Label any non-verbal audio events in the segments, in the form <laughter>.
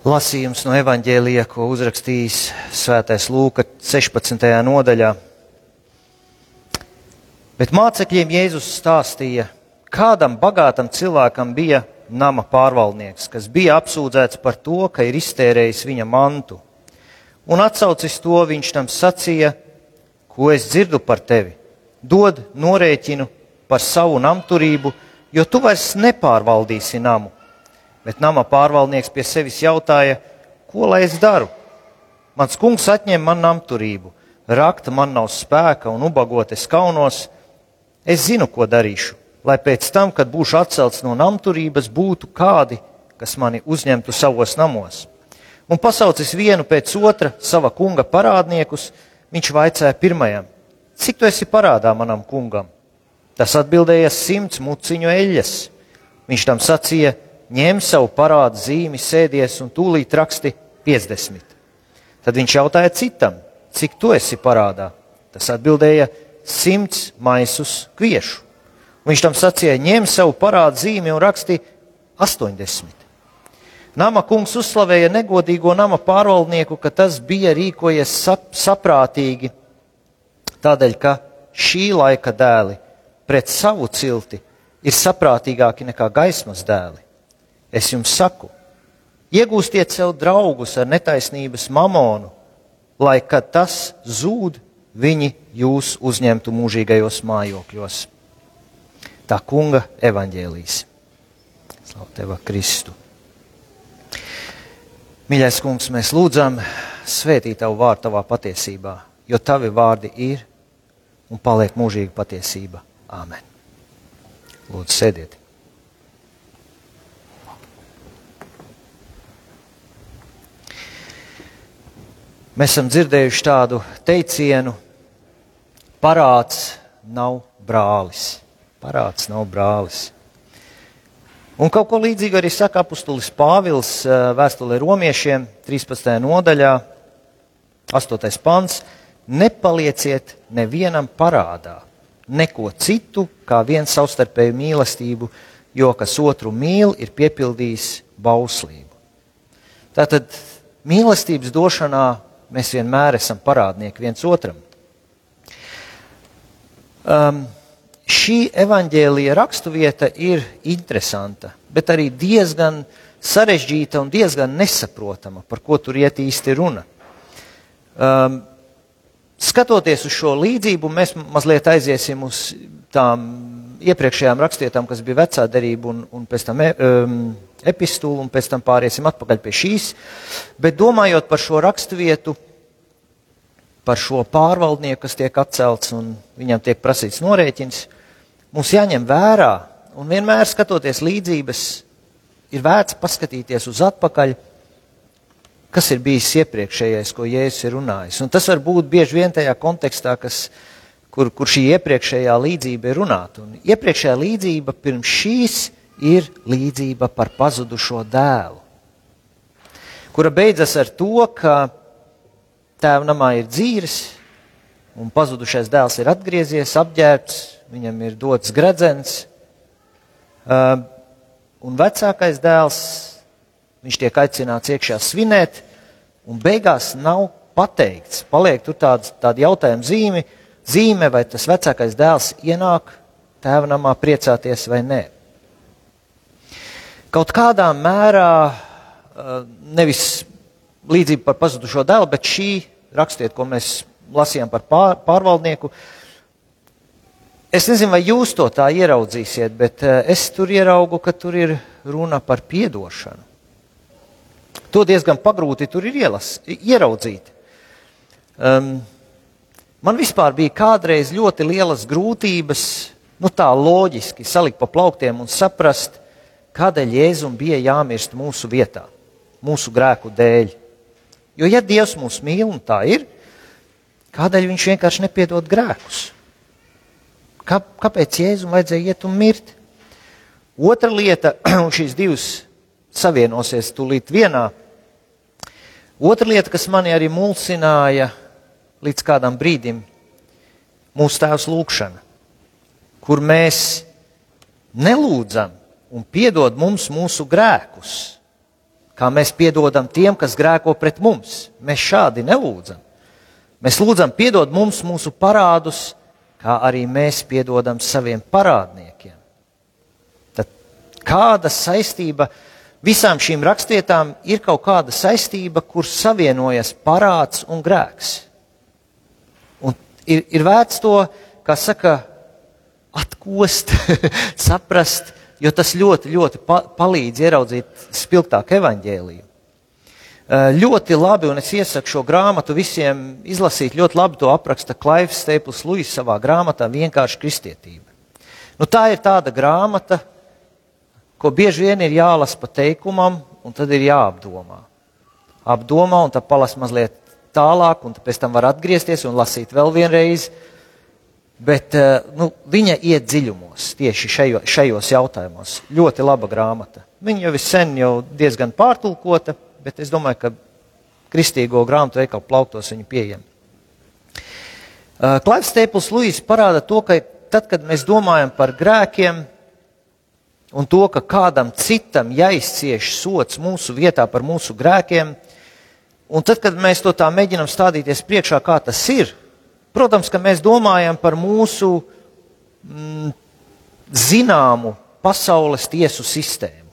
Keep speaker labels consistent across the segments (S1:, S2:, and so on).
S1: Lasījums no evaņģēlija, ko uzrakstījis Svētais Lūka 16. nodaļā. Bet mācekļiem Jēzus stāstīja, kādam bagātam cilvēkam bija nama pārvaldnieks, kas bija apsūdzēts par to, ka ir iztērējis viņa mantu. Un atsaucis to, viņš tam sacīja, ko es dzirdu par tevi. Dod norēķinu par savu namturību, jo tu vairs nepārvaldīsi namu Bet nama pārvaldnieks pie sevis jautāja, ko lai es daru? Mans kungs atņem man namturību, rakta man nav spēka un ubagot es kaunos. Es zinu, ko darīšu, lai pēc tam, kad būšu atcelts no namturības, būtu kādi, kas mani uzņemtu savos namos. Un pasaucis vienu pēc otra sava kunga parādniekus, viņš vaicāja pirmajam, cik tu esi parādā manam kungam? Tas atbildēja simts muciņu eļas. Viņš tam sacīja, ņem savu parādu zīmi, sēdies un tūlīt raksti 50. Tad viņš jautāja citam, cik tu esi parādā? Tas atbildēja simts maisus kviešu. Viņš tam sacīja, ņem savu parādu zīmi un raksti 80. Nama kungs uzslavēja negodīgo nama pārvaldnieku, ka tas bija rīkojies sap, saprātīgi, tādēļ, ka šī laika dēli pret savu cilti ir saprātīgāki nekā gaismas dēli. Es jums saku, iegūstiet sev draugus ar netaisnības mamonu, lai kad tas zūd, viņi jūs uzņemtu mūžīgajos mājokļos. Tā kunga evaņģēlīs. Slavu tev, Kristu! Mīļais kungs, mēs lūdzam, svētī tavu vārdu tavā patiesībā, jo tavi vārdi ir un paliek mūžīga patiesība. Āmen! Lūdzu, sēdiet! Mēs esam dzirdējuši tādu teicienu, parāds nav brālis. Parāds nav brālis. Un kaut ko līdzīgu arī saka apustulis Pāvils eh, vēstulē romiešiem 13. nodaļā, 8. pants. Nepalieciet nevienam parādā, neko citu kā vienu savstarpēju mīlestību, jo kas otru mīl, ir piepildījis bauslību. Tātad mīlestības došanā Mēs vienmēr esam parādnieki viens otram. Um, šī evaņģēlīja raksturvieta ir interesanta, bet arī diezgan sarežģīta un diezgan nesaprotama, par ko tur iet īsti runa. Um, skatoties uz šo līdzību, mēs mazliet aiziesim uz tām iepriekšējām rakstietām, kas bija vecā derība un, un pēc tam um, epistūlu, un pēc tam pāriesim atpakaļ pie šīs. Bet domājot par šo raksturvietu, par šo pārvaldnieku, kas tiek atcelts un viņam tiek prasīts norēķins, mums jāņem vērā, un vienmēr skatoties līdzības, ir vērts paskatīties uz atpakaļ, kas ir bijis iepriekšējais, ko Jēzus ir runājis. Un tas var būt bieži vien tajā kontekstā, kas, kur, kur šī iepriekšējā līdzība ir runāta. Un iepriekšējā līdzība pirms šīs ir līdzība par pazudušo dēlu, kura beidzas ar to, ka tēva namā ir dzīves, un pazudušais dēls ir atgriezies, apģērbts, viņam ir dots gredzens. Uh, un vecākais dēls, viņš tiek aicināts iekšā svinēt, un beigās nav pateikts. Paliek tur tāds, tāda jautājuma zīme, zīme, vai tas vecākais dēls ienāk tēva namā priecāties vai nē. Kaut kādā mērā, uh, nevis līdzība par pazudušo dēlu, bet šī rakstiet, ko mēs lasījām par pār, pārvaldnieku. Es nezinu, vai jūs to tā ieraudzīsiet, bet eh, es tur ieraugu, ka tur ir runa par piedošanu. To diezgan pagrūti tur ir ielas, ieraudzīt. Um, man vispār bija kādreiz ļoti lielas grūtības, nu tā loģiski salikt pa plauktiem un saprast, kādēļ Jēzum bija jāmirst mūsu vietā, mūsu grēku dēļ. Jo, ja Dievs mūs mīl, un tā ir, kādēļ Viņš vienkārši nepiedod grēkus? Kā, kāpēc Jēzum vajadzēja iet un mirt? Otra lieta, <clears throat> un šīs divas savienosies tūlīt vienā. Otra lieta, kas mani arī mulsināja līdz kādam brīdim, mūsu tēvs lūgšana, kur mēs nelūdzam un piedod mums mūsu grēkus kā mēs piedodam tiem, kas grēko pret mums. Mēs šādi nelūdzam. Mēs lūdzam, piedod mums mūsu parādus, kā arī mēs piedodam saviem parādniekiem. Tad kāda saistība visām šīm rakstvietām ir kaut kāda saistība, kur savienojas parāds un grēks? Ir, ir vērts to, kā saka, atkost, <laughs> saprast, jo tas ļoti, ļoti pa palīdz ieraudzīt spilgtāku evaņģēliju. Eh, ļoti labi, un es iesaku šo grāmatu visiem izlasīt. Ļoti labi to apraksta Klaivs Staples Lūis savā grāmatā Vienkārši kristietība. Nu, tā ir tāda grāmata, ko bieži vien ir jālasa pa teikumam, un tad ir jāapdomā. Apdomā, un tad palas mazliet tālāk, un pēc tam var atgriezties un lasīt vēl vienreiz. Bet eh, nu, viņa iet dziļumos tieši šajo, šajos jautājumos. Ļoti laba grāmata. Viņa jau ir sen jau diezgan pārtulkota bet es domāju, ka kristīgo grāmatu veikalu plauktos viņi pieejami. Uh, Klaivs Stēpls Luīs parāda to, ka tad, kad mēs domājam par grēkiem un to, ka kādam citam jāizcieš sots mūsu vietā par mūsu grēkiem, un tad, kad mēs to tā mēģinam stādīties priekšā, kā tas ir, protams, ka mēs domājam par mūsu mm, zināmu pasaules tiesu sistēmu.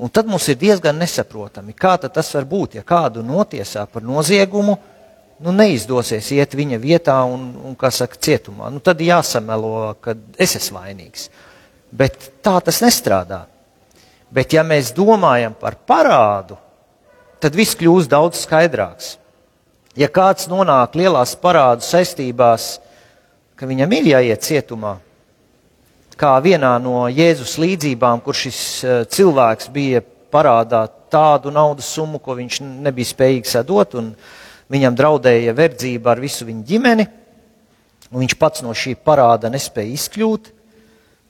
S1: Un tad mums ir diezgan nesaprotami, kā tas var būt, ja kādu notiesā par noziegumu, nu, neizdosies iet viņa vietā un, un kā saka, cietumā. Nu, tad jāsamelo, ka es esmu vainīgs. Bet tā tas nestrādā. Bet ja mēs domājam par parādu, tad viss kļūst daudz skaidrāks. Ja kāds nonāk lielās parādu saistībās, ka viņam ir jāiet cietumā, kā vienā no Jēzus līdzībām, kur šis eh, cilvēks bija parādā tādu naudas summu, ko viņš nebija spējīgs atdot, un viņam draudēja verdzība ar visu viņa ģimeni, un viņš pats no šī parāda nespēja izkļūt.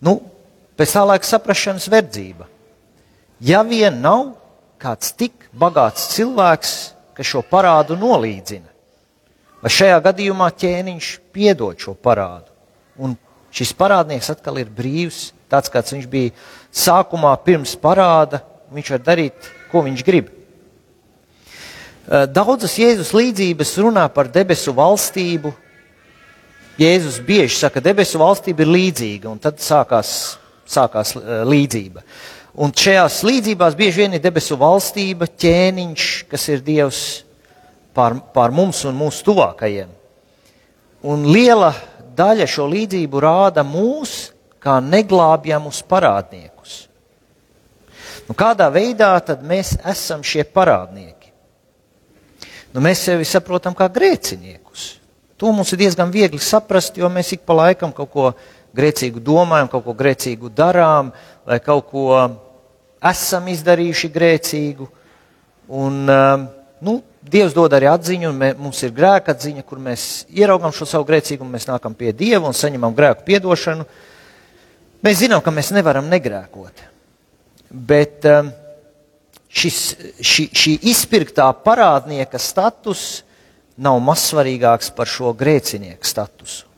S1: Nu, pēc tā laika saprašanas verdzība. Ja vien nav kāds tik bagāts cilvēks, kas šo parādu nolīdzina, vai šajā gadījumā ķēniņš piedod šo parādu un Šis parādnieks atkal ir brīvs, tāds kāds viņš bija sākumā, pirms parāda. Viņš var darīt, ko viņš grib. Daudzas Jēzus līdzības runā par debesu valstību. Jēzus bieži saka, ka debesu valstība ir līdzīga, un tad sākās, sākās līdzība. Un šajās līdzībās bieži vien ir debesu valstība, ķēniņš, kas ir Dievs pār, pār mums un mūsu tuvākajiem. Un liela daļa šo līdzību rāda mūs kā neglābjamus parādniekus. Nu, kādā veidā tad mēs esam šie parādnieki? Nu, mēs sevi saprotam kā grēciniekus. To mums ir diezgan viegli saprast, jo mēs ik pa laikam kaut ko grēcīgu domājam, kaut ko grēcīgu darām, vai kaut ko esam izdarījuši grēcīgu. Un, um, nu, Dievs dod arī atziņu, un mē, mums ir grēka atziņa, kur mēs ieraugām šo savu grēcīgumu, mēs nākam pie Dieva un saņemam grēku piedošanu. Mēs zinām, ka mēs nevaram negrēkot. Bet um, šis, šī, šī izpirktā parādnieka status nav mazsvarīgāks par šo grēcinieku statusu.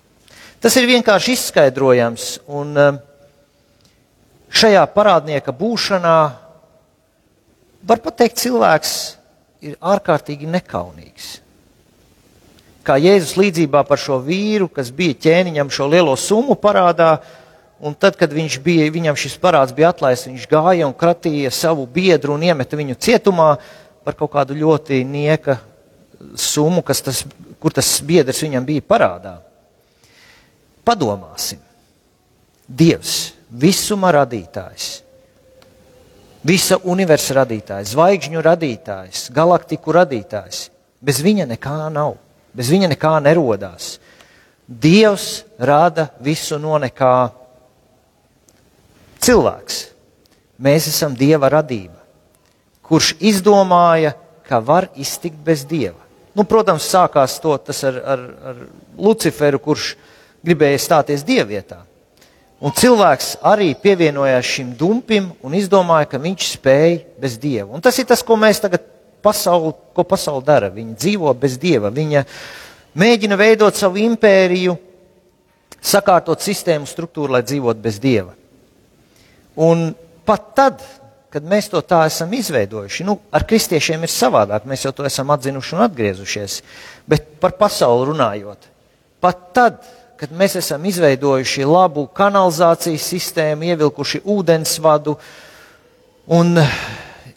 S1: Tas ir vienkārši izskaidrojams, un um, šajā parādnieka būšanā var pateikt cilvēks ir ārkārtīgi nekaunīgs. Kā Jēzus līdzībā par šo vīru, kas bija ķēniņam šo lielo summu parādā, un tad, kad bija, viņam šis parāds bija atlaists, viņš gāja un kratīja savu biedru un iemeta viņu cietumā par kaut kādu ļoti nieka summu, tas, kur tas biedrs viņam bija parādā. Padomāsim, Dievs, visuma radītājs, visa universa radītājs, zvaigžņu radītājs, galaktiku radītājs. Bez viņa nekā nav, bez viņa nekā nerodās. Dievs rada visu no nekā. Cilvēks, mēs esam Dieva radība, kurš izdomāja, ka var iztikt bez Dieva. Nu, protams, sākās to, tas ar, ar, ar Luciferu, kurš gribēja stāties Dievietā. Un cilvēks arī pievienojās šim dumpim un izdomāja, ka viņš spēj bez dieva. Un tas ir tas, ko mēs tagad pasauli, ko pasauli dara. Viņa dzīvo bez dieva. Viņa mēģina veidot savu impēriju, sakārtot sistēmu struktūru, lai dzīvotu bez dieva. Un pat tad, kad mēs to tā esam izveidojuši. Nu, ar kristiešiem ir savādāk, mēs jau to esam atzinuši un atgriezušies. Bet par pasauli runājot, pat tad, kad mēs esam izveidojuši labu kanalizācijas sistēmu, ievilkuši ūdensvadu un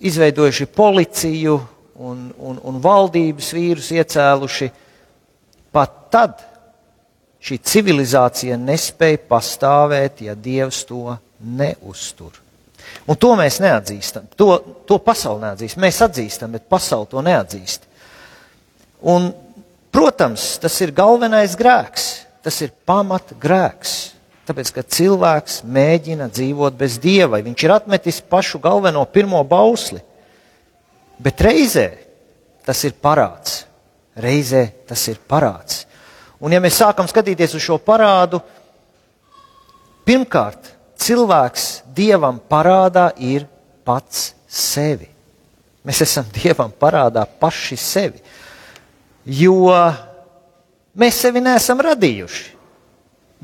S1: izveidojuši policiju un, un, un valdības vīrus iecēluši, pat tad šī civilizācija nespēja pastāvēt, ja Dievs to neuztur. Un to mēs neatzīstam. To, to pasauli neatzīst. Mēs atzīstam, bet pasauli to neatzīst. Un, protams, tas ir galvenais grēks. Tas ir pamat grēks. Tāpēc, ka cilvēks mēģina dzīvot bez dieva, viņš ir atmetis pašu galveno pirmo bausli. Bet reizē tas ir parāds. Reizē tas ir parāds. Un, ja mēs sākam skatīties uz šo parādu, pirmkārt, cilvēks dievam parādā ir pats sevi. Mēs esam dievam parādā paši sevi. Jo mēs sevi neesam radījuši.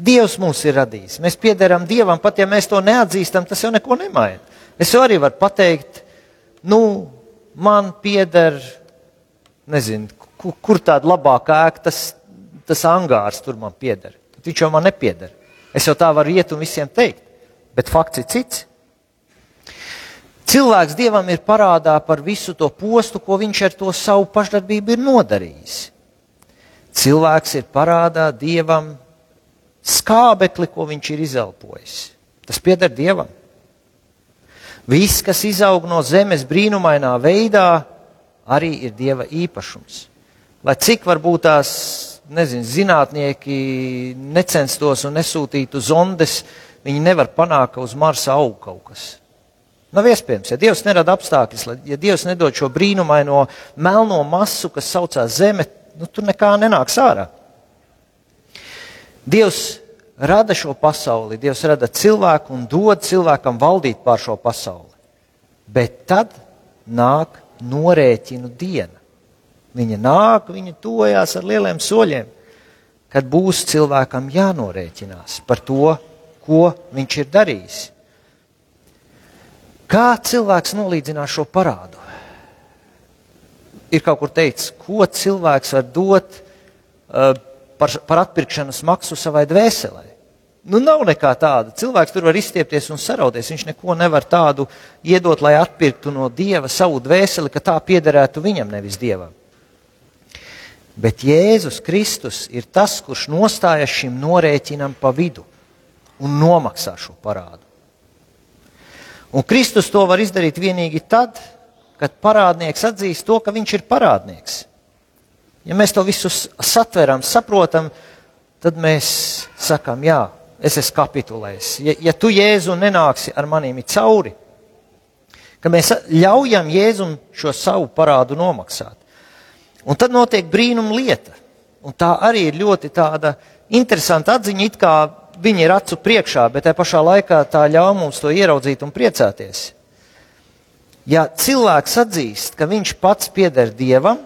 S1: Dievs mūs ir radījis. Mēs piederam Dievam, pat ja mēs to neatzīstam, tas jau neko nemaina. Es jau arī varu pateikt, nu, man pieder, nezinu, kur, kur tāda labākā ēka, tas, tas angārs tur man pieder. Viņš jau man nepieder. Es jau tā varu iet un visiem teikt bet fakts ir cits. Cilvēks dievam ir parādā par visu to postu, ko viņš ar to savu pašdarbību ir nodarījis. Cilvēks ir parādā dievam skābekli, ko viņš ir izelpojis. Tas pieder dievam. Viss, kas izaug no zemes brīnumainā veidā, arī ir dieva īpašums. Lai cik varbūt tās nezinu, zinātnieki necenstos un nesūtītu zondes, viņi nevar panākt, ka uz Marsa aug kaut kas. Nav iespējams, ja Dievs nerada apstākļus, ja Dievs nedod šo brīnumaino melno masu, kas saucās Zeme, nu, tur nekā nenāks ārā. Dievs rada šo pasauli, Dievs rada cilvēku un dod cilvēkam valdīt pār šo pasauli. Bet tad nāk norēķinu diena. Viņa nāk, viņa tojās ar lieliem soļiem, kad būs cilvēkam jānorēķinās par to, ko viņš ir darījis. Kā cilvēks nolīdzinās šo parādu? Ir kaut kur teikts, ko cilvēks var dot uh, par, par atpirkšanas maksu savai dvēselē. Nu, nav nekā tāda. Cilvēks tur var izstiepties un sarauties. Viņš neko nevar tādu iedot, lai atpirktu no dieva savu dvēseli, ka tā piederētu viņam, nevis dievam. Bet Jēzus Kristus ir tas, kurš nostājas šim norēķinam pa vidu un nomaksā šo parādu. Un Kristus to var izdarīt tikai tad, kad parādnieks atzīst to, ka viņš ir parādnieks. Ja mēs to visu satveram, saprotam, tad mēs sakām, jā, es esmu kapitulējis. Ja, ja tu jēzu nenāksi ar maniem cauri, ka mēs ļaujam Jēzum šo savu parādu nomaksāt. Un tad notiek brīnuma lieta. Un tā arī ir ļoti tāda interesanta atziņa, it kā viņi ir acu priekšā, bet tajā pašā laikā tā ļauj mums to ieraudzīt un priecāties. Ja cilvēks atzīst, ka viņš pats pieder dievam,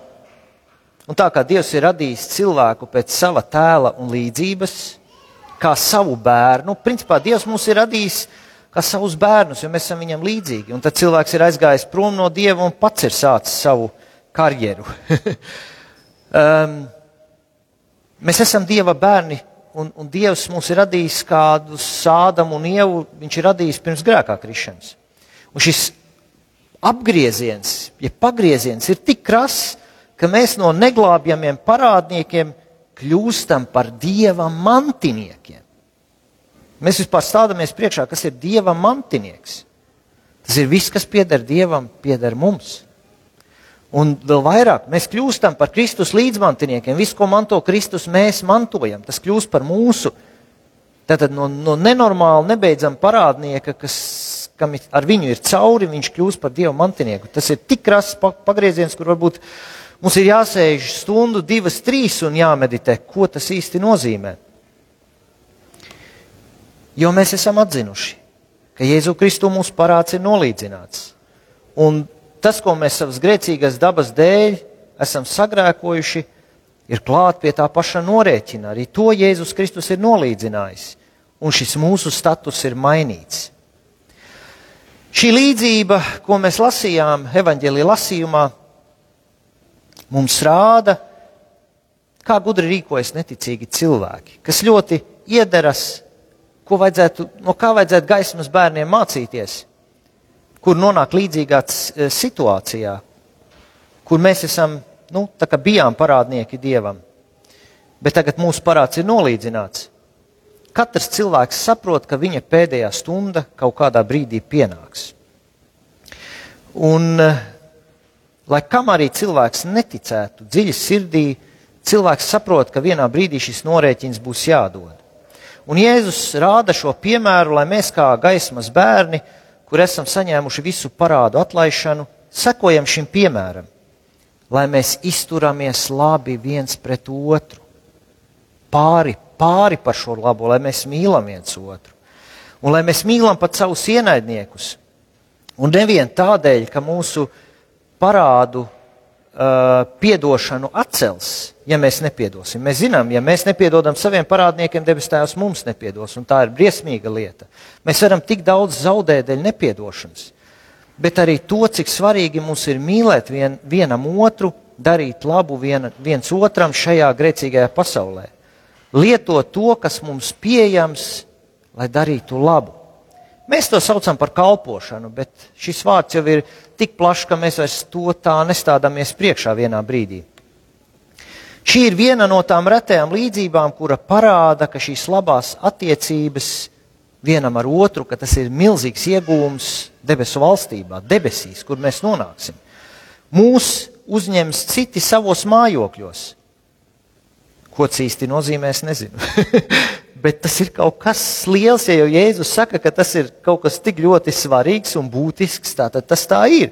S1: un tā kā dievs ir radījis cilvēku pēc sava tēla un līdzības, kā savu bērnu, principā dievs mūs ir radījis kā savus bērnus, jo mēs esam viņam līdzīgi. Un tad cilvēks ir aizgājis prom no dieva un pats ir sācis savu karjeru. <laughs> um, mēs esam dieva bērni un, un Dievs mums ir radījis kādu sādamu un ievu, viņš ir radījis pirms grēkā krišanas. Un šis apgrieziens, ja pagrieziens ir tik krass, ka mēs no neglābjamiem parādniekiem kļūstam par Dieva mantiniekiem. Mēs vispār stādamies priekšā, kas ir Dieva mantinieks. Tas ir viss, kas pieder Dievam, pieder mums. Un vēl vairāk mēs kļūstam par Kristus līdzmantiniekiem. Visu, ko manto Kristus, mēs mantojam. Tas kļūst par mūsu. Tātad no, no nenormāla, nebeidzama parādnieka, kas, kam ar viņu ir cauri, viņš kļūst par Dieva mantinieku. Tas ir tik krass pagrieziens, kur varbūt mums ir jāsēž stundu, divas, trīs un jāmeditē, ko tas īsti nozīmē. Jo mēs esam atzinuši, ka Jēzu Kristu mūsu parāds ir nolīdzināts. Un tas, ko mēs savas grēcīgās dabas dēļ esam sagrēkojuši, ir klāt pie tā paša norēķina. Arī to Jēzus Kristus ir nolīdzinājis, un šis mūsu status ir mainīts. Šī līdzība, ko mēs lasījām evaņģēlīja lasījumā, mums rāda, kā gudri rīkojas neticīgi cilvēki, kas ļoti iederas, ko vajadzētu, no kā vajadzētu gaismas bērniem mācīties, kur nonāk līdzīgā eh, situācijā, kur mēs esam, nu, tā kā bijām parādnieki Dievam, bet tagad mūsu parāds ir nolīdzināts. Katrs cilvēks saprot, ka viņa pēdējā stunda kaut kādā brīdī pienāks. Un, eh, lai kam arī cilvēks neticētu dziļi sirdī, cilvēks saprot, ka vienā brīdī šis norēķins būs jādod. Un Jēzus rāda šo piemēru, lai mēs kā gaismas bērni, kur esam saņēmuši visu parādu atlaišanu, sekojam šim piemēram, lai mēs izturamies labi viens pret otru, pāri, pāri par šo labo, lai mēs mīlam viens otru. Un lai mēs mīlam pat savus ienaidniekus. Un nevien tādēļ, ka mūsu parādu uh, piedošanu atcels, ja mēs nepiedosim. Mēs zinām, ja mēs nepiedodam saviem parādniekiem, debes Tēvs mums nepiedos, un tā ir briesmīga lieta. Mēs varam tik daudz zaudēt dēļ nepiedošanas, bet arī to, cik svarīgi mums ir mīlēt vien, vienam otru, darīt labu viena, viens otram šajā grēcīgajā pasaulē. Lietot to, kas mums pieejams, lai darītu labu. Mēs to saucam par kalpošanu, bet šis vārds jau ir tik plašs, ka mēs vairs to tā nestādāmies priekšā vienā brīdī. Šī ir viena no tām retajām līdzībām, kura parāda, ka šīs labās attiecības vienam ar otru, ka tas ir milzīgs iegūms debesu valstībā, debesīs, kur mēs nonāksim. Mūs uzņems citi savos mājokļos. Ko tas īsti nozīmē, es nezinu. <laughs> bet tas ir kaut kas liels, ja jau Jēzus saka, ka tas ir kaut kas tik ļoti svarīgs un būtisks, tātad tas tā ir.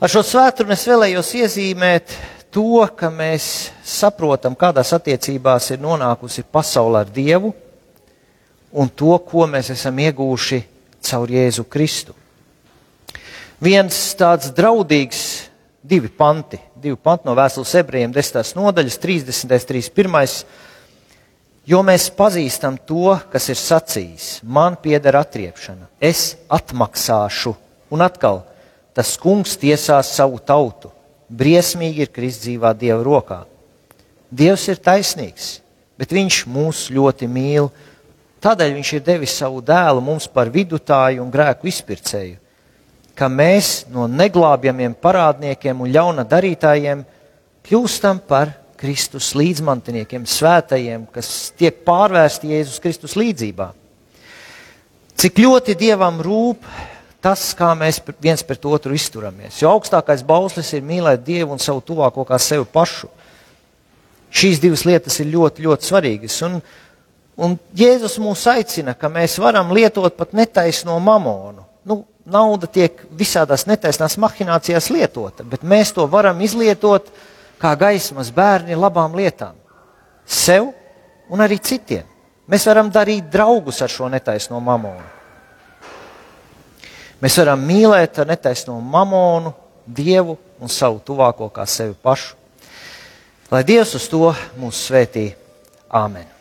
S1: Ar šo svētdienu es vēlējos iezīmēt to, ka mēs saprotam, kādās attiecībās ir nonākusi pasaule ar Dievu un to, ko mēs esam iegūši caur Jēzu Kristu. Viens tāds draudīgs, divi panti, divi panti no vēstules ebrejiem, 10. nodaļas, 30. 31 Jo mēs pazīstam to, kas ir sacījis. Man pieder atriepšana, es atmaksāšu, un atkal tas kungs tiesās savu tautu. Briesmīgi ir krist dzīvā Dieva rokā. Dievs ir taisnīgs, bet Viņš mūs ļoti mīl. Tādēļ Viņš ir devis savu dēlu mums par vidutāju un grēku izpircēju, ka mēs no neglābjamiem parādniekiem un ļauna darītājiem kļūstam par Kristus līdzmantiniekiem, svētajiem, kas tiek pārvērsti Jēzus Kristus līdzībā. Cik ļoti Dievam rūp tas, kā mēs viens pret otru izturamies. Jo augstākais bauslis ir mīlēt Dievu un savu tuvāko kā sevi pašu. Šīs divas lietas ir ļoti, ļoti svarīgas. Un, un Jēzus mūs aicina, ka mēs varam lietot pat netaisno mamonu. Nauda tiek visādās netaisnās mahinācijās lietota, bet mēs to varam izlietot kā gaismas bērni labām lietām. Sev un arī citiem. Mēs varam darīt draugus ar šo netaisno mamonu. Mēs varam mīlēt ar netaisno mamonu, Dievu un savu tuvāko kā sevi pašu. Lai Dievs uz to mūs svētī. Āmen!